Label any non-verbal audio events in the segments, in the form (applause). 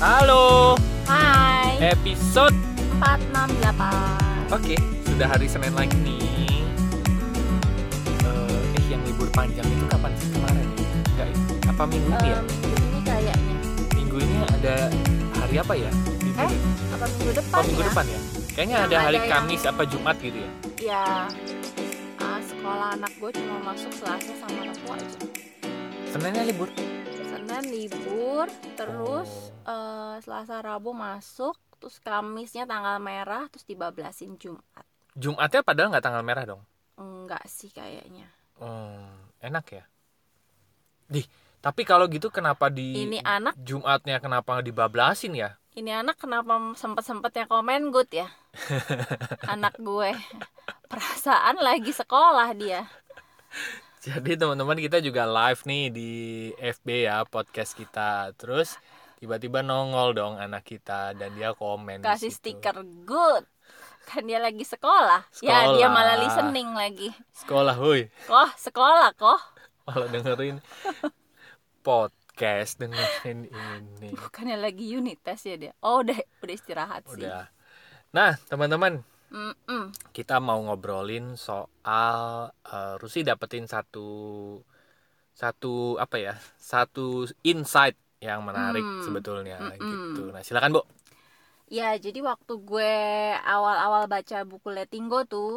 Halo, Hai, episode 468 Oke, sudah hari Senin lagi nih Eh, eh yang libur panjang itu kapan sih kemarin ya? Enggak ya? Apa minggu ini ya? Minggu ini kayaknya Minggu ini ada hari apa ya? Libur Eh? Apa minggu depan Oh minggu ya? depan ya? Kayaknya Yang ada hari ada yang- Kamis apa Jumat gitu ya? Ya ah, Sekolah anak gue cuma masuk Selasa sama Rabu aja Seninnya libur? Senin libur Terus Oh. eh, Selasa Rabu masuk Terus Kamisnya tanggal merah Terus dibablasin Jumat Jumatnya padahal nggak tanggal merah dong Enggak sih kayaknya Hmm, enak ya? Dih, tapi kalau gitu kenapa di Ini anak Jumatnya kenapa nggak dibablasin ya? Ini anak kenapa sempet-sempetnya komen good ya (laughs) Anak gue Perasaan lagi sekolah dia Jadi teman-teman kita juga live nih di FB ya podcast kita. Terus tiba-tiba nongol dong anak kita dan dia komen kasih stiker good kan dia lagi sekolah. ya dia Sekolah. malah listening lagi Sekolah, woi. koh sekolah koh Malah dengerin podcast dengerin ini. bukannya lagi unit test ya dia oh udah udah istirahat sih Udah. Nah, teman-teman, Mm-mm. kita mau ngobrolin soal eh, Rusi dapetin satu satu apa ya? Satu insight yang menarik Hmm. sebetulnya Mm-mm. gitu. Nah, silakan, Bu. ya jadi waktu gue awal-awal baca buku Letting Go tuh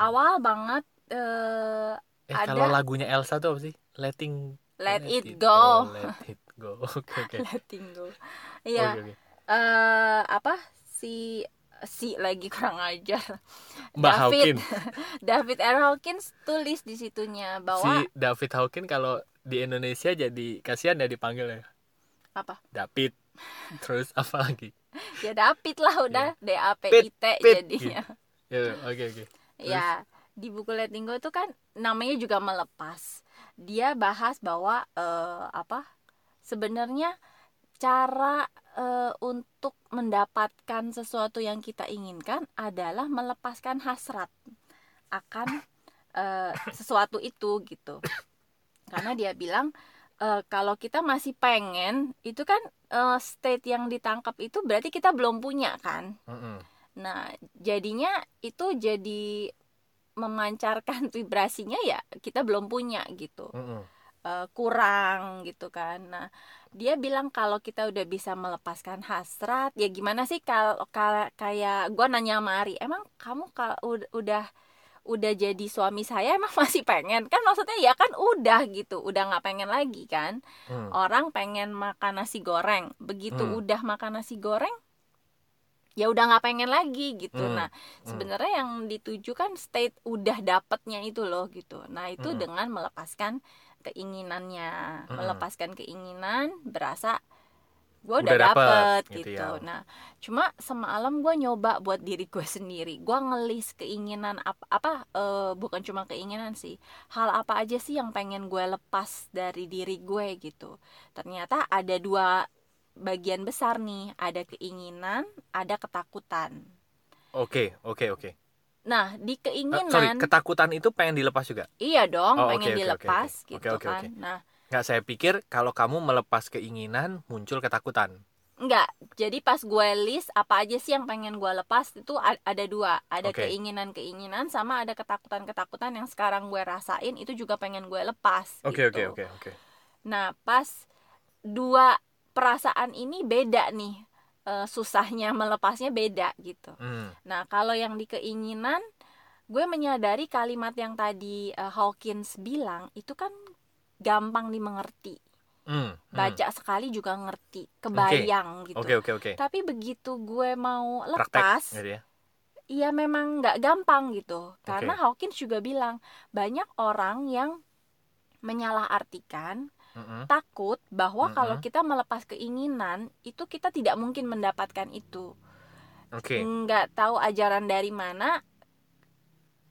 awal banget eh, Eh Ada- kalau lagunya Elsa tuh apa sih? Letting Let It Go. Go. (laughs) let it go. (laughs) Oke oke. Letting Go iya Oke, oke. eh, apa si si lagi (laughs) kurang ajar Mbak David. Hawkin. (laughs) David R. Hawkins tulis di situnya bahwa Si David Hawkin kalau di Indonesia jadi kasihan ya dipanggil ya. apa David. (laughs) Terus apa lagi? ya David lah udah D A P I T jadinya Ya, oke oke. ya di buku Letting Go itu kan namanya juga melepas dia bahas bahwa eh, apa sebenarnya cara eh, untuk mendapatkan sesuatu yang kita inginkan adalah melepaskan hasrat akan eh, sesuatu itu gitu karena dia bilang eh, kalau kita masih pengen itu kan eh, state yang ditangkap itu berarti kita belum punya kan Mm-mm. Nah, jadinya itu jadi memancarkan (laughs) vibrasinya ya kita belum punya gitu. Mm-mm. Eh, kurang gitu kan. Nah, dia bilang kalau kita udah bisa melepaskan hasrat, ya gimana sih kalau kal- kayak gua nanya sama Ari, emang kamu kalau ud- udah udah jadi suami saya emang (laughs) masih pengen kan maksudnya ya kan udah gitu udah nggak pengen lagi kan Mm. orang pengen makan nasi goreng begitu Hmm. udah makan nasi goreng ya udah nggak pengen lagi gitu Hmm. nah sebenarnya yang dituju kan state udah dapetnya itu loh gitu nah itu Hmm. dengan melepaskan keinginannya Hmm. melepaskan keinginan berasa gue udah, Udah dapet, dapet, gitu gitu, ya. nah cuma semalam gue nyoba buat diri gue sendiri gue ngelis keinginan apa apa eh, bukan cuma keinginan sih hal apa aja sih yang pengen gue lepas dari diri gue gitu ternyata ada dua bagian besar nih ada keinginan ada ketakutan Oke oke oke. Nah di Eh, keinginan sorry, ketakutan itu pengen dilepas juga. iya dong Oh, pengen oke, dilepas oke. gitu Oke, oke, kan nah Nggak saya pikir kalau kamu melepas keinginan muncul ketakutan. enggak jadi pas gue list apa aja sih yang pengen gue lepas itu ada dua ada Oke. keinginan keinginan sama ada ketakutan ketakutan yang sekarang gue rasain itu juga pengen gue lepas Oke gitu. oke oke oke. Nah, pas dua perasaan ini beda nih. Eh, susahnya melepasnya beda gitu. Hmm. Nah, kalau yang di keinginan, gue menyadari kalimat yang tadi eh, Hawkins bilang itu kan gampang dimengerti. Hmm. hmm. Baca sekali juga ngerti, kebayang gitu. Oke oke oke. Tapi begitu gue mau Praktek lepas, gitu ya. iya memang nggak gampang gitu. Karena Hawkins juga bilang banyak orang yang menyalahartikan Mm-mm. takut bahwa Mm-mm. kalau kita melepas keinginan itu kita tidak mungkin mendapatkan itu Oke. nggak tahu ajaran dari mana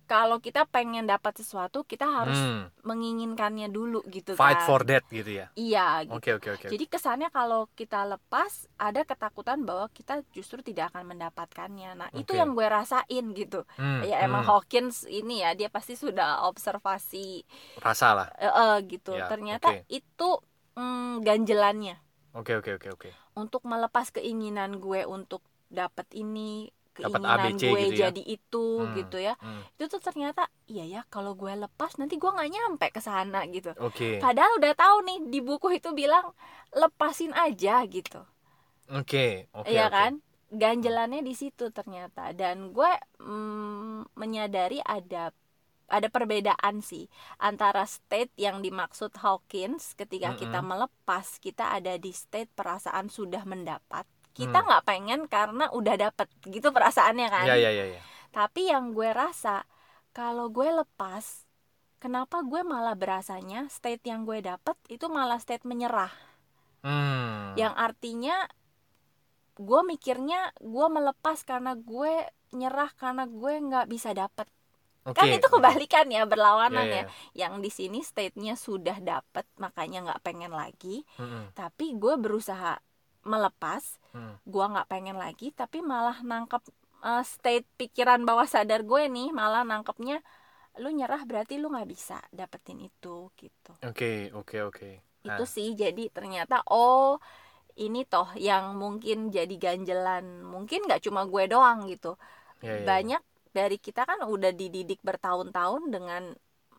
kalau kita pengen dapat sesuatu kita harus Hmm. menginginkannya dulu gitu Fight kan for that gitu ya. iya gitu Oke oke oke. jadi kesannya kalau kita lepas ada ketakutan bahwa kita justru tidak akan mendapatkannya nah itu Oke. yang gue rasain gitu Hmm, ya emang hmm. Hawkins ini ya dia pasti sudah observasi rasa lah. eh, eh, gitu Ya, ternyata oke. itu mm, ganjelannya Oke oke oke oke. untuk melepas keinginan gue untuk dapat ini keinginan ABC gue gitu ya? jadi itu Hmm. gitu ya Hmm, itu tuh ternyata iya ya kalau gue lepas nanti gue nggak nyampe ke sana gitu Oke. padahal udah tahu nih di buku itu bilang lepasin aja gitu Oke. Oke. Iya oke. kan? Ganjelannya di situ ternyata dan gue mm, menyadari ada ada perbedaan sih antara state yang dimaksud Hawkins ketika kita Mm-mm. melepas kita ada di state perasaan sudah mendapat kita Hmm. nggak pengen karena udah dapet gitu perasaannya kan Iya iya iya. iya. tapi yang gue rasa kalau gue lepas kenapa gue malah berasanya state yang gue dapet itu malah state menyerah Hmm. yang artinya gue mikirnya gue melepas karena gue nyerah karena gue nggak bisa dapet Oke. kan itu kebalikan ya berlawanan Iya, ya iya. yang di sini state-nya sudah dapet makanya nggak pengen lagi Mm-mm. tapi gue berusaha melepas Hmm. gue nggak pengen lagi tapi malah nangkep eh, state pikiran bawah sadar gue nih malah nangkepnya lu nyerah berarti lu nggak bisa dapetin itu gitu Oke oke oke. Nah, itu sih jadi ternyata oh ini toh yang mungkin jadi ganjelan mungkin nggak cuma gue doang gitu iya, iya, iya. banyak dari kita kan udah dididik bertahun-tahun dengan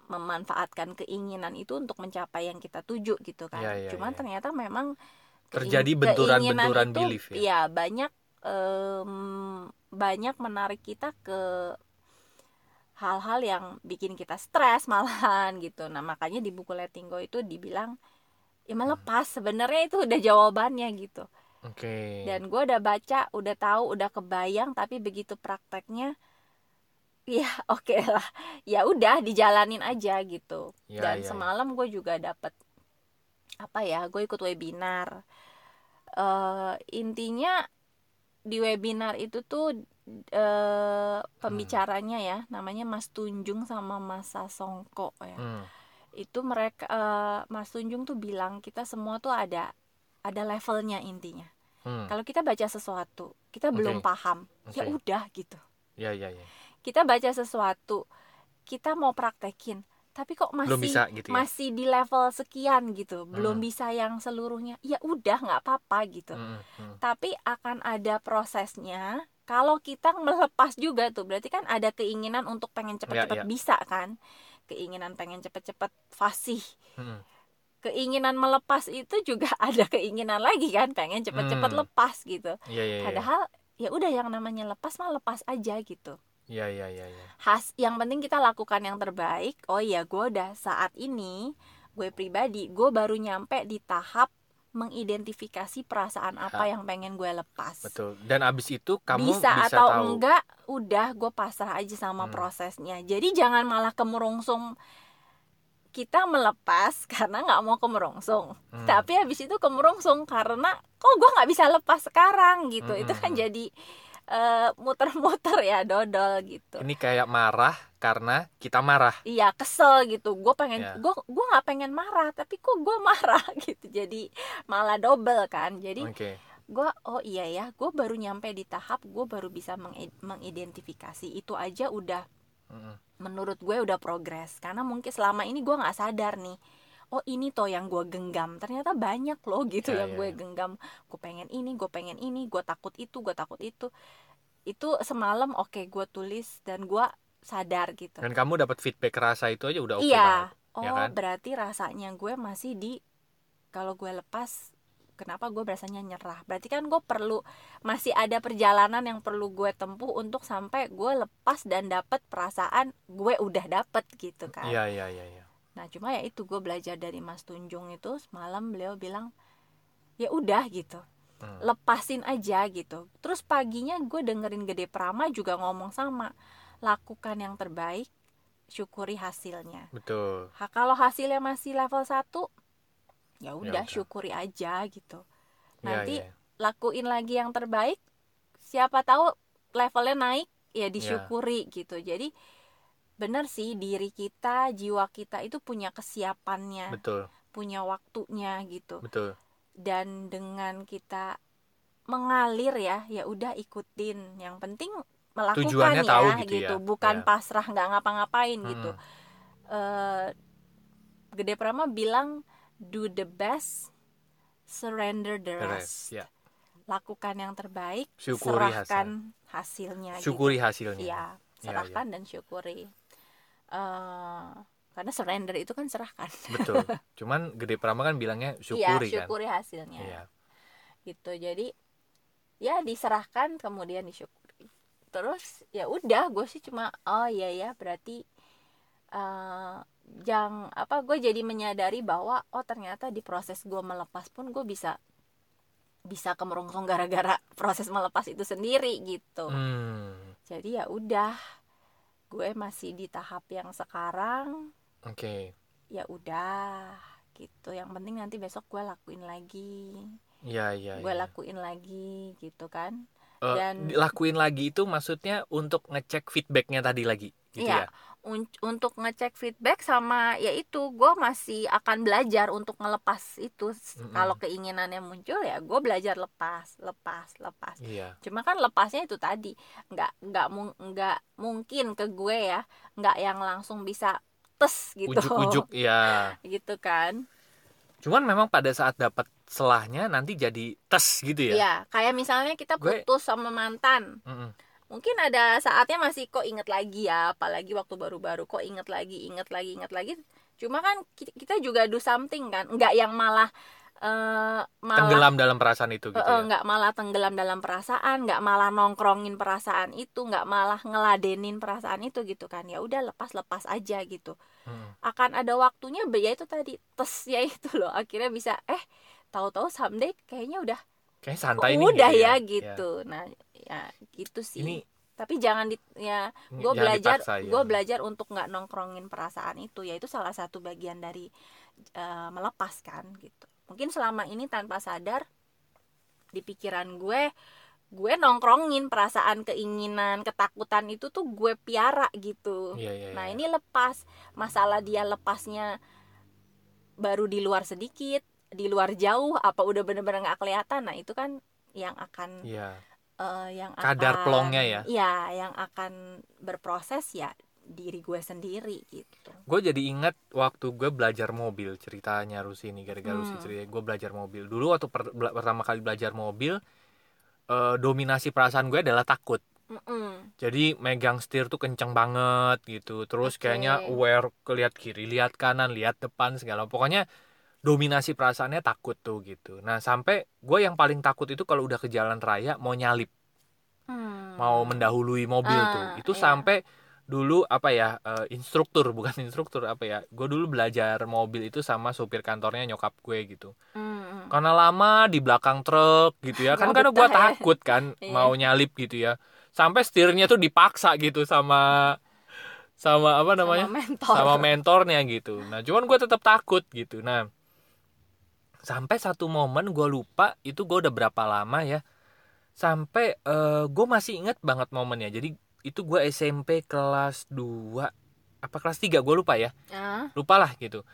memanfaatkan keinginan itu untuk mencapai yang kita tuju gitu kan Iya, iya, cuman iya. ternyata memang Terjadi benturan-benturan belief ya? iya, banyak em, banyak menarik kita ke hal-hal yang bikin kita stres malahan (laughs) gitu nah makanya di buku Letting Go itu dibilang ya melepas sebenarnya itu udah jawabannya gitu Oke. dan gue udah baca udah tahu udah kebayang tapi begitu prakteknya ya (laughs) oke lah ya udah dijalanin aja gitu Iya, dan iya, iya. semalam gue juga dapet apa ya gue ikut webinar eh intinya di webinar itu tuh eh pembicaranya ya namanya Mas Tunjung sama Mas Sasongko ya Hmm. itu mereka eh, Mas Tunjung tuh bilang kita semua tuh ada ada levelnya intinya Hmm. kalau kita baca sesuatu kita belum Oke. paham ya Oke. udah gitu Iya iya iya. kita baca sesuatu kita mau praktekin tapi kok masih Belum bisa gitu ya. masih di level sekian gitu belum Hmm. bisa yang seluruhnya ya udah nggak apa-apa gitu Hmm, hmm. tapi akan ada prosesnya kalau kita melepas juga tuh berarti kan ada keinginan untuk pengen cepet-cepet Ya, ya. bisa kan keinginan pengen cepet-cepet fasih Hmm. keinginan melepas itu juga (laughs) ada keinginan lagi kan pengen cepet-cepet Hmm. lepas gitu Iya iya iya. padahal ya udah yang namanya lepas mah lepas aja gitu Iya iya iya iya. khas yang penting kita lakukan yang terbaik oh iya gue udah saat ini gue pribadi gue baru nyampe di tahap mengidentifikasi perasaan apa Ya. yang pengen gue lepas Betul. Dan abis itu kamu bisa, bisa, atau tahu. enggak udah gue pasrah aja sama Hmm. prosesnya jadi jangan malah kemerungsung kita melepas (laughs) karena nggak mau kemerungsung Hmm. tapi habis itu kemerungsung karena kok gue nggak bisa lepas sekarang gitu itu kan Mm-mm. jadi eh, muter-muter ya dodol gitu Ini kayak marah karena kita marah. iya kesel gitu gue pengen Ya. gue gue nggak pengen marah tapi kok gue marah (laughs) gitu jadi malah double kan jadi Oke. gue oh iya ya gue baru nyampe di tahap gue baru bisa mengid- mengidentifikasi itu aja udah Hmm. menurut gue udah progres karena mungkin selama ini gue nggak sadar nih oh ini toh yang gue genggam ternyata banyak loh gitu Ya, yang ya, gue ya. genggam gue pengen ini gue pengen ini gue takut itu gue takut itu itu semalam oke gue tulis dan gue sadar gitu Dan kamu dapat feedback rasa itu aja udah oke iya banget. oh ya kan? berarti rasanya gue masih di kalau gue lepas kenapa gue berasanya nyerah berarti kan gue perlu masih ada perjalanan yang perlu gue tempuh untuk sampai gue lepas dan dapet perasaan gue udah dapet gitu kan Iya iya iya iya. Nah cuma ya itu gue belajar dari Mas Tunjung itu semalam beliau bilang ya udah gitu Hmm. lepasin aja gitu terus paginya gue dengerin Gede Prama juga ngomong sama lakukan yang terbaik syukuri hasilnya Betul. Ha, kalau hasilnya masih level 1 ya udah. udah syukuri aja gitu. Iya, Nanti iya. lakuin lagi yang terbaik. Siapa tahu levelnya naik Iya. ya disyukuri gitu. Jadi benar sih diri kita, jiwa kita itu punya kesiapannya, Betul. punya waktunya gitu. Betul. Dan dengan kita mengalir ya, ya udah ikutin. Yang penting melakukan Tujuannya ya tahu gitu ya. bukan Ya. pasrah nggak ngapa-ngapain gitu Hmm. eh Gede Prama bilang do the best surrender the The rest rest, ya. lakukan yang terbaik Syukuri serahkan hasilnya gitu. syukuri hasilnya Iya, Iya, serahkan dan syukuri. Eh, karena surrender itu kan serahkan. betul (laughs) cuman gede Prama kan bilangnya syukuri Iya, kan syukuri hasilnya. iya Gitu. Jadi ya diserahkan kemudian disyukuri. Terus ya udah, gue sih cuma oh iya ya berarti eh yang apa gue jadi menyadari bahwa oh ternyata di proses gue melepas pun gue bisa bisa kemerongsong gara-gara proses melepas itu sendiri gitu. hmm, Jadi ya udah gue masih di tahap yang sekarang oke. ya udah gitu. Yang penting nanti besok gue lakuin lagi. Iya iya gue iya. lakuin lagi gitu kan Eh, dan- lakuin lagi itu maksudnya untuk ngecek feedbacknya tadi lagi gitu Iya. ya? Un- untuk ngecek feedback sama ya itu gue masih akan belajar untuk ngelepas itu. Mm-mm. kalau keinginannya muncul ya gue belajar lepas lepas lepas. Iya. Cuma kan lepasnya itu tadi nggak nggak nggak mungkin ke gue ya nggak yang langsung bisa tes gitu. Ujuk-ujuk iya. (laughs) Gitu kan cuman memang pada saat dapat selahnya nanti jadi tes gitu ya Iya, kayak misalnya kita Gue- putus sama mantan. Mm-mm. Mungkin ada saatnya masih kok inget lagi ya, apalagi waktu baru-baru kok inget lagi, inget lagi, inget lagi. Cuma kan ki- kita juga do something kan, nggak yang malah eh, malah tenggelam dalam perasaan itu gitu eh, ya nggak malah tenggelam dalam perasaan, nggak malah nongkrongin perasaan itu, nggak malah ngeladenin perasaan itu gitu kan. Ya udah lepas-lepas aja gitu. Mm. Akan ada waktunya ya itu tadi tes (laughs) ya itu loh. Akhirnya bisa eh tahu-tahu someday kayaknya udah kayak santai nih udah gitu ya gitu nah ya gitu sih ini tapi jangan di ya gue belajar ya. gue belajar untuk nggak nongkrongin perasaan itu ya itu salah satu bagian dari eh, melepaskan gitu mungkin selama ini tanpa sadar di pikiran gue gue nongkrongin perasaan keinginan ketakutan itu tuh gue piara gitu Iya, iya, nah iya. ini lepas masalah dia lepasnya baru di luar sedikit di luar jauh apa udah bener-bener nggak kelihatan nah itu kan yang akan Iya. eh, yang Kadar akan- plongnya ya. Iya, yang akan berproses ya diri gue sendiri gitu. gue jadi ingat waktu gue belajar mobil ceritanya Rusi ini gara-gara Rusi Hmm. cerita gue belajar mobil dulu waktu per- bela- pertama kali belajar mobil eh, dominasi perasaan gue adalah takut Mm-mm. jadi megang setir tuh kenceng banget gitu terus Oke. kayaknya aware kelihat kiri lihat kanan lihat depan segala pokoknya dominasi perasaannya takut tuh gitu nah sampai gue yang paling takut itu kalau udah ke jalan raya mau nyalip Hmm. mau mendahului mobil Ah, tuh itu iya. sampai dulu apa ya eh, instruktur (laughs) bukan instruktur apa ya gue dulu belajar mobil itu sama supir kantornya nyokap gue gitu. Mm-mm. karena lama di belakang truk gitu ya kan Nggak karena gue takut kan (laughs) Iya. mau nyalip gitu ya. Sampai setirnya tuh dipaksa gitu sama sama apa namanya? sama mentor. sama mentornya gitu. Nah cuman gue tetap takut gitu. Nah sampai satu momen gue lupa itu gue udah berapa lama ya. Sampai gue masih inget banget momennya. Jadi itu gue SMP kelas 2 apa kelas 3 gue lupa ya. Ah, lupa lah gitu.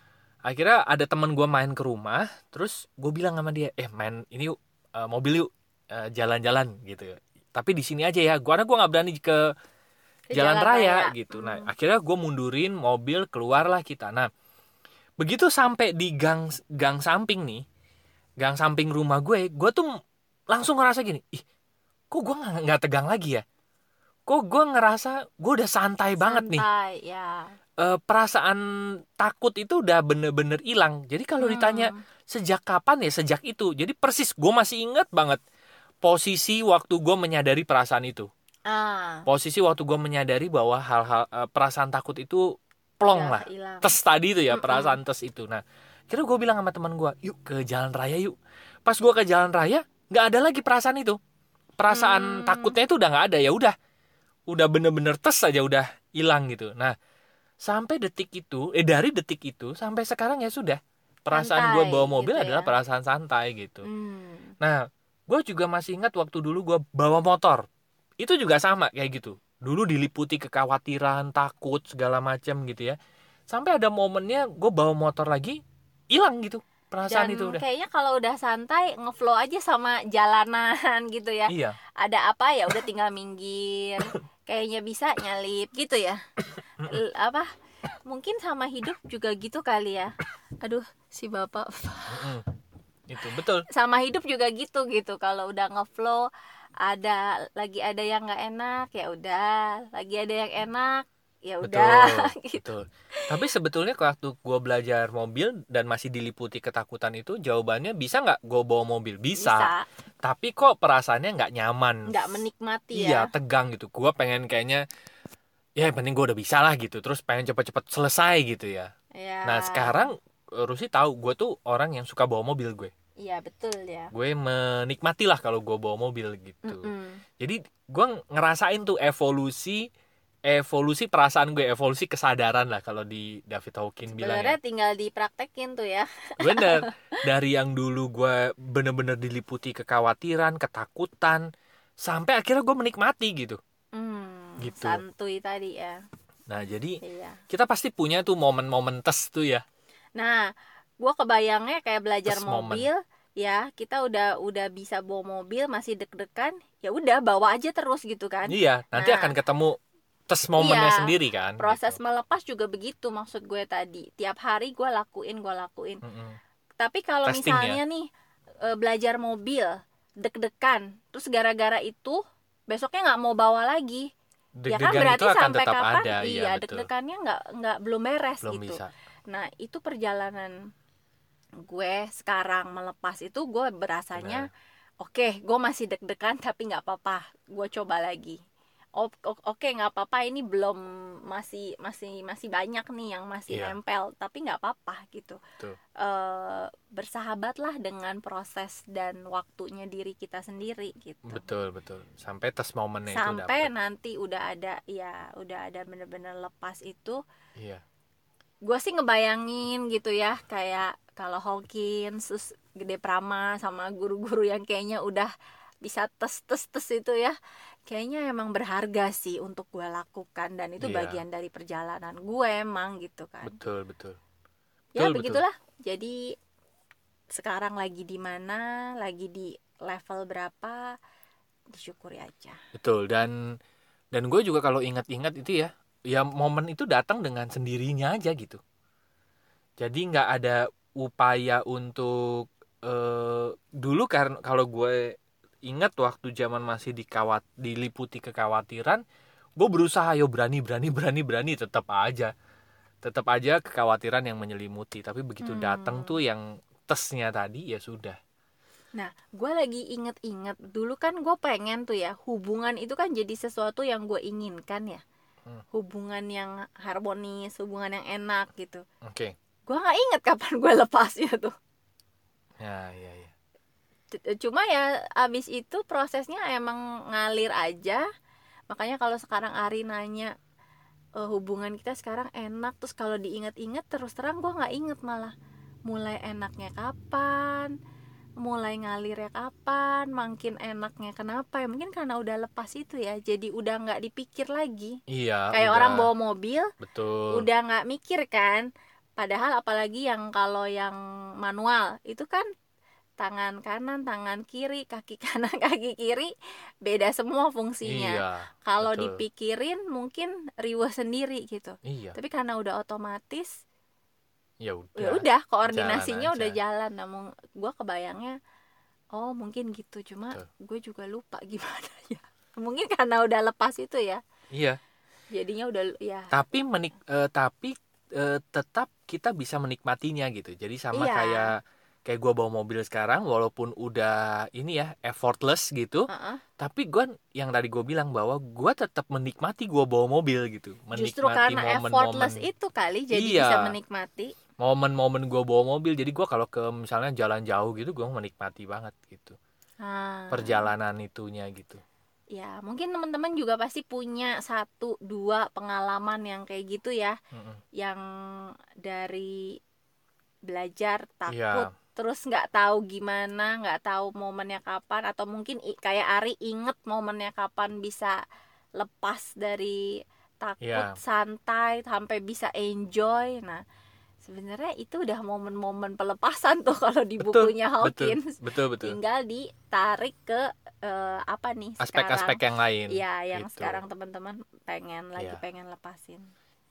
Akhirnya ada teman gue main ke rumah terus gue bilang sama dia eh main ini yuk eh, mobil yuk eh, jalan-jalan gitu. Tapi di sini aja ya gua karena gue nggak berani ke ke jalan, raya, gitu. Hmm. nah akhirnya gue mundurin mobil keluarlah kita. Nah begitu sampai di gang gang samping nih gang samping rumah gue gue tuh langsung ngerasa gini ih kok gue nggak tegang lagi ya kok gue ngerasa gue udah santai, banget nih Santai, ya. Eh, perasaan takut itu udah bener-bener hilang jadi kalau Hmm. ditanya sejak kapan ya sejak itu jadi persis gue masih inget banget posisi waktu gue menyadari perasaan itu Ah, posisi waktu gue menyadari bahwa hal-hal eh, perasaan takut itu plong udah lah hilang. tes tadi itu ya Mm-mm. perasaan tes itu nah kira gue bilang sama teman gue yuk ke jalan raya yuk pas gue ke jalan raya nggak ada lagi perasaan itu perasaan Hmm. takutnya itu udah nggak ada ya udah udah bener-bener tes aja udah hilang gitu nah sampai detik itu eh dari detik itu sampai sekarang ya sudah perasaan gue bawa mobil gitu ya. adalah perasaan santai gitu Hmm. Nah, gue juga masih ingat waktu dulu gue bawa motor. Itu juga sama kayak gitu. Dulu diliputi kekhawatiran, takut, segala macam gitu ya. Sampai ada momennya gue bawa motor lagi, hilang gitu perasaan Dan itu udah. kayaknya kalau udah santai ngeflow aja sama jalanan (laughs) gitu ya. Iya, Ada apa ya udah tinggal minggir. (coughs) Kayaknya bisa nyalip gitu ya. (coughs) L- apa? Mungkin sama hidup juga gitu kali ya. Aduh, si bapak. (laughs) itu betul sama hidup juga gitu gitu kalau udah ngeflow ada lagi ada yang nggak enak ya udah lagi ada yang enak ya udah (laughs) gitu. betul. Tapi sebetulnya waktu gue belajar mobil dan masih diliputi ketakutan itu jawabannya bisa nggak gue bawa mobil? Bisa, bisa. Tapi kok perasaannya nggak nyaman? Nggak menikmati iya ya. tegang gitu. Gue pengen kayaknya ya yang penting gue udah bisa lah gitu. Terus pengen cepet-cepet selesai gitu ya. Ya nah sekarang Rusi tahu gue tuh orang yang suka bawa mobil gue. Iya betul ya. Gue menikmati lah kalau gue bawa mobil gitu. Mm-mm. jadi gue ngerasain tuh evolusi evolusi perasaan gue evolusi kesadaran lah kalau di David Hawkins bilang ya sebenarnya tinggal dipraktekin tuh ya bener (laughs) dari yang dulu gue bener-bener diliputi kekhawatiran ketakutan sampai akhirnya gue menikmati gitu hmm, Gitu. santuy tadi ya nah jadi iya kita pasti punya tuh momen-momen tes tuh ya Nah, gua kebayangnya kayak belajar moment. mobil, ya kita udah udah bisa bawa mobil masih deg-degan, ya udah bawa aja terus gitu kan. iya nanti Nah. akan ketemu tes momennya Iya, sendiri kan Proses gitu. melepas juga begitu maksud gue tadi. Tiap hari gua lakuin, gua lakuin. Mm-mm. Tapi kalau Testing ya. misalnya nih e, belajar mobil deg-degan, terus gara-gara itu besoknya nggak mau bawa lagi, ya kan berarti itu akan sampai tetap kapan? ada iya, iya betul deg-degannya nggak nggak belum beres belum gitu. bisa Nah, itu perjalanan gue sekarang melepas itu gue berasanya oke, gue masih deg-degan tapi nggak apa-apa, gue coba lagi. Oke, nggak apa-apa. Ini belum masih masih masih banyak nih yang masih Iya. nempel, tapi nggak apa-apa gitu. Eh, bersahabatlah dengan proses dan waktunya diri kita sendiri gitu. betul betul sampai tes momennya itu Sampai dapet. nanti udah ada ya, udah ada bener-bener lepas itu iya gue sih ngebayangin gitu ya kayak kalau Hawkins terus Gede Prama sama guru-guru yang kayaknya udah bisa tes tes tes itu ya kayaknya emang berharga sih untuk gue lakukan dan itu Iya. bagian dari perjalanan gue emang gitu kan. Betul betul. Ya betul, betul. begitulah jadi sekarang lagi di mana lagi di level berapa disyukuri aja. Betul dan dan gue juga kalau ingat-ingat itu ya ya momen itu datang dengan sendirinya aja gitu. Jadi nggak ada upaya untuk eh, dulu karena kalau gue ingat waktu zaman masih dikawat diliputi kekhawatiran gue berusaha yo berani berani berani berani tetap aja tetap aja kekhawatiran yang menyelimuti tapi begitu Hmm. datang tuh yang tesnya tadi ya sudah Nah, gue lagi inget-inget dulu kan gue pengen tuh ya hubungan itu kan jadi sesuatu yang gue inginkan ya, Hmm. hubungan yang harmonis, hubungan yang enak gitu. oke Gue nggak inget kapan gue (laughs) lepasnya tuh. ya ya ya Cuma ya abis itu prosesnya emang ngalir aja. Makanya kalau sekarang Ari nanya "E, hubungan kita sekarang enak, terus kalau diinget-inget terus terang gue nggak inget malah. Mulai enaknya kapan? Mulai ngalirnya kapan? Makin enaknya kenapa ya? Mungkin karena udah lepas itu ya jadi udah nggak dipikir lagi. Iya kayak udah. orang bawa mobil betul. udah nggak mikir kan? Padahal apalagi yang kalau yang manual itu kan tangan kanan tangan kiri kaki (laughs) kanan kaki kiri beda semua fungsinya. Iya kalau dipikirin mungkin riweh sendiri gitu. Iya. Tapi karena udah otomatis ya udah ya udah koordinasinya jalan udah aja. jalan. Namun gue kebayangnya oh mungkin gitu. Cuma gue juga lupa (laughs) gimana ya. Mungkin karena udah lepas itu ya. Iya. Jadinya udah ya. Tapi menik eh, tapi eh, tetap kita bisa menikmatinya gitu. Jadi sama Iya. kayak kayak gua bawa mobil sekarang walaupun udah ini ya effortless gitu Heeh. tapi gua yang tadi gue bilang bahwa gua tetap menikmati gua bawa mobil gitu menikmati justru karena effortless momen-momen itu kali jadi Iya. bisa menikmati momen-momen gua bawa mobil jadi gua kalau ke misalnya jalan jauh gitu gua menikmati banget gitu Ah, perjalanan itunya gitu ya mungkin teman-teman juga pasti punya satu dua pengalaman yang kayak gitu ya Mm-mm. yang dari belajar takut Iya. Terus nggak tahu gimana nggak tahu momennya kapan atau mungkin kayak Ari inget momennya kapan bisa lepas dari takut Iya. santai sampai bisa enjoy nah sebenarnya itu udah momen-momen pelepasan tuh kalau di Betul, bukunya betul Hawkins betul betul tinggal ditarik ke eh, apa nih aspek-aspek yang lain Iya, yang gitu. sekarang teman-teman pengen lagi Iya. pengen lepasin.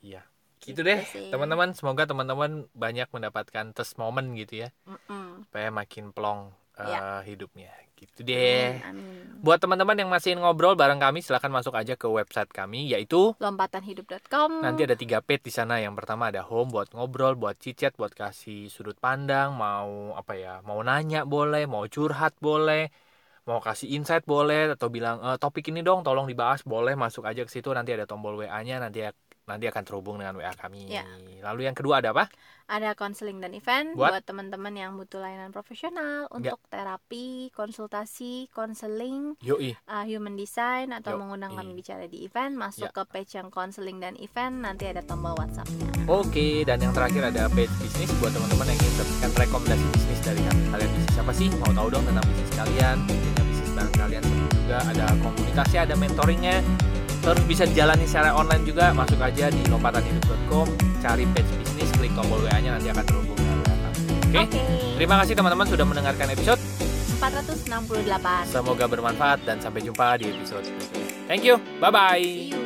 Iya. Gitu deh sih. teman-teman. Semoga teman-teman banyak mendapatkan test moment gitu ya. Mm-mm. supaya makin plong eh, Ya. hidupnya. Gitu deh. Amin. buat teman-teman yang masih ingin ngobrol bareng kami silahkan masuk aja ke website kami yaitu lompatanhidup.com nanti ada tiga page di sana. Yang pertama ada home buat ngobrol buat cicet buat kasih sudut pandang. Mau apa ya mau nanya boleh mau curhat boleh mau kasih insight boleh atau bilang "Eh, topik ini dong tolong dibahas. Boleh masuk aja ke situ. Nanti ada tombol WA nya nanti nanti akan terhubung dengan WA kami Ya. lalu yang kedua ada apa ada konseling dan event Buat? buat, teman-teman yang butuh layanan profesional Ya. untuk terapi, konsultasi, konseling, yoi uh, human design atau Yo, mengundang kami bicara di event, masuk Ya. ke page yang konseling dan event, nanti ada tombol WhatsApp-nya. Oke, dan yang terakhir ada page bisnis buat teman-teman yang ingin mendapatkan rekomendasi bisnis dari kami. Kalian bisnis siapa sih? Mau tahu dong tentang bisnis kalian? Bisnis bareng kalian juga. Ada komunitasnya, ada mentoringnya. Terus bisa dijalani secara online juga. Masuk aja di lompatanhidup.com, cari page bisnis, klik tombol WA-nya nanti akan terhubung dengan WA. Oke, Oke. terima kasih teman-teman sudah mendengarkan episode. 468. Semoga bermanfaat dan sampai jumpa di episode berikutnya. Thank you, bye-bye. See you.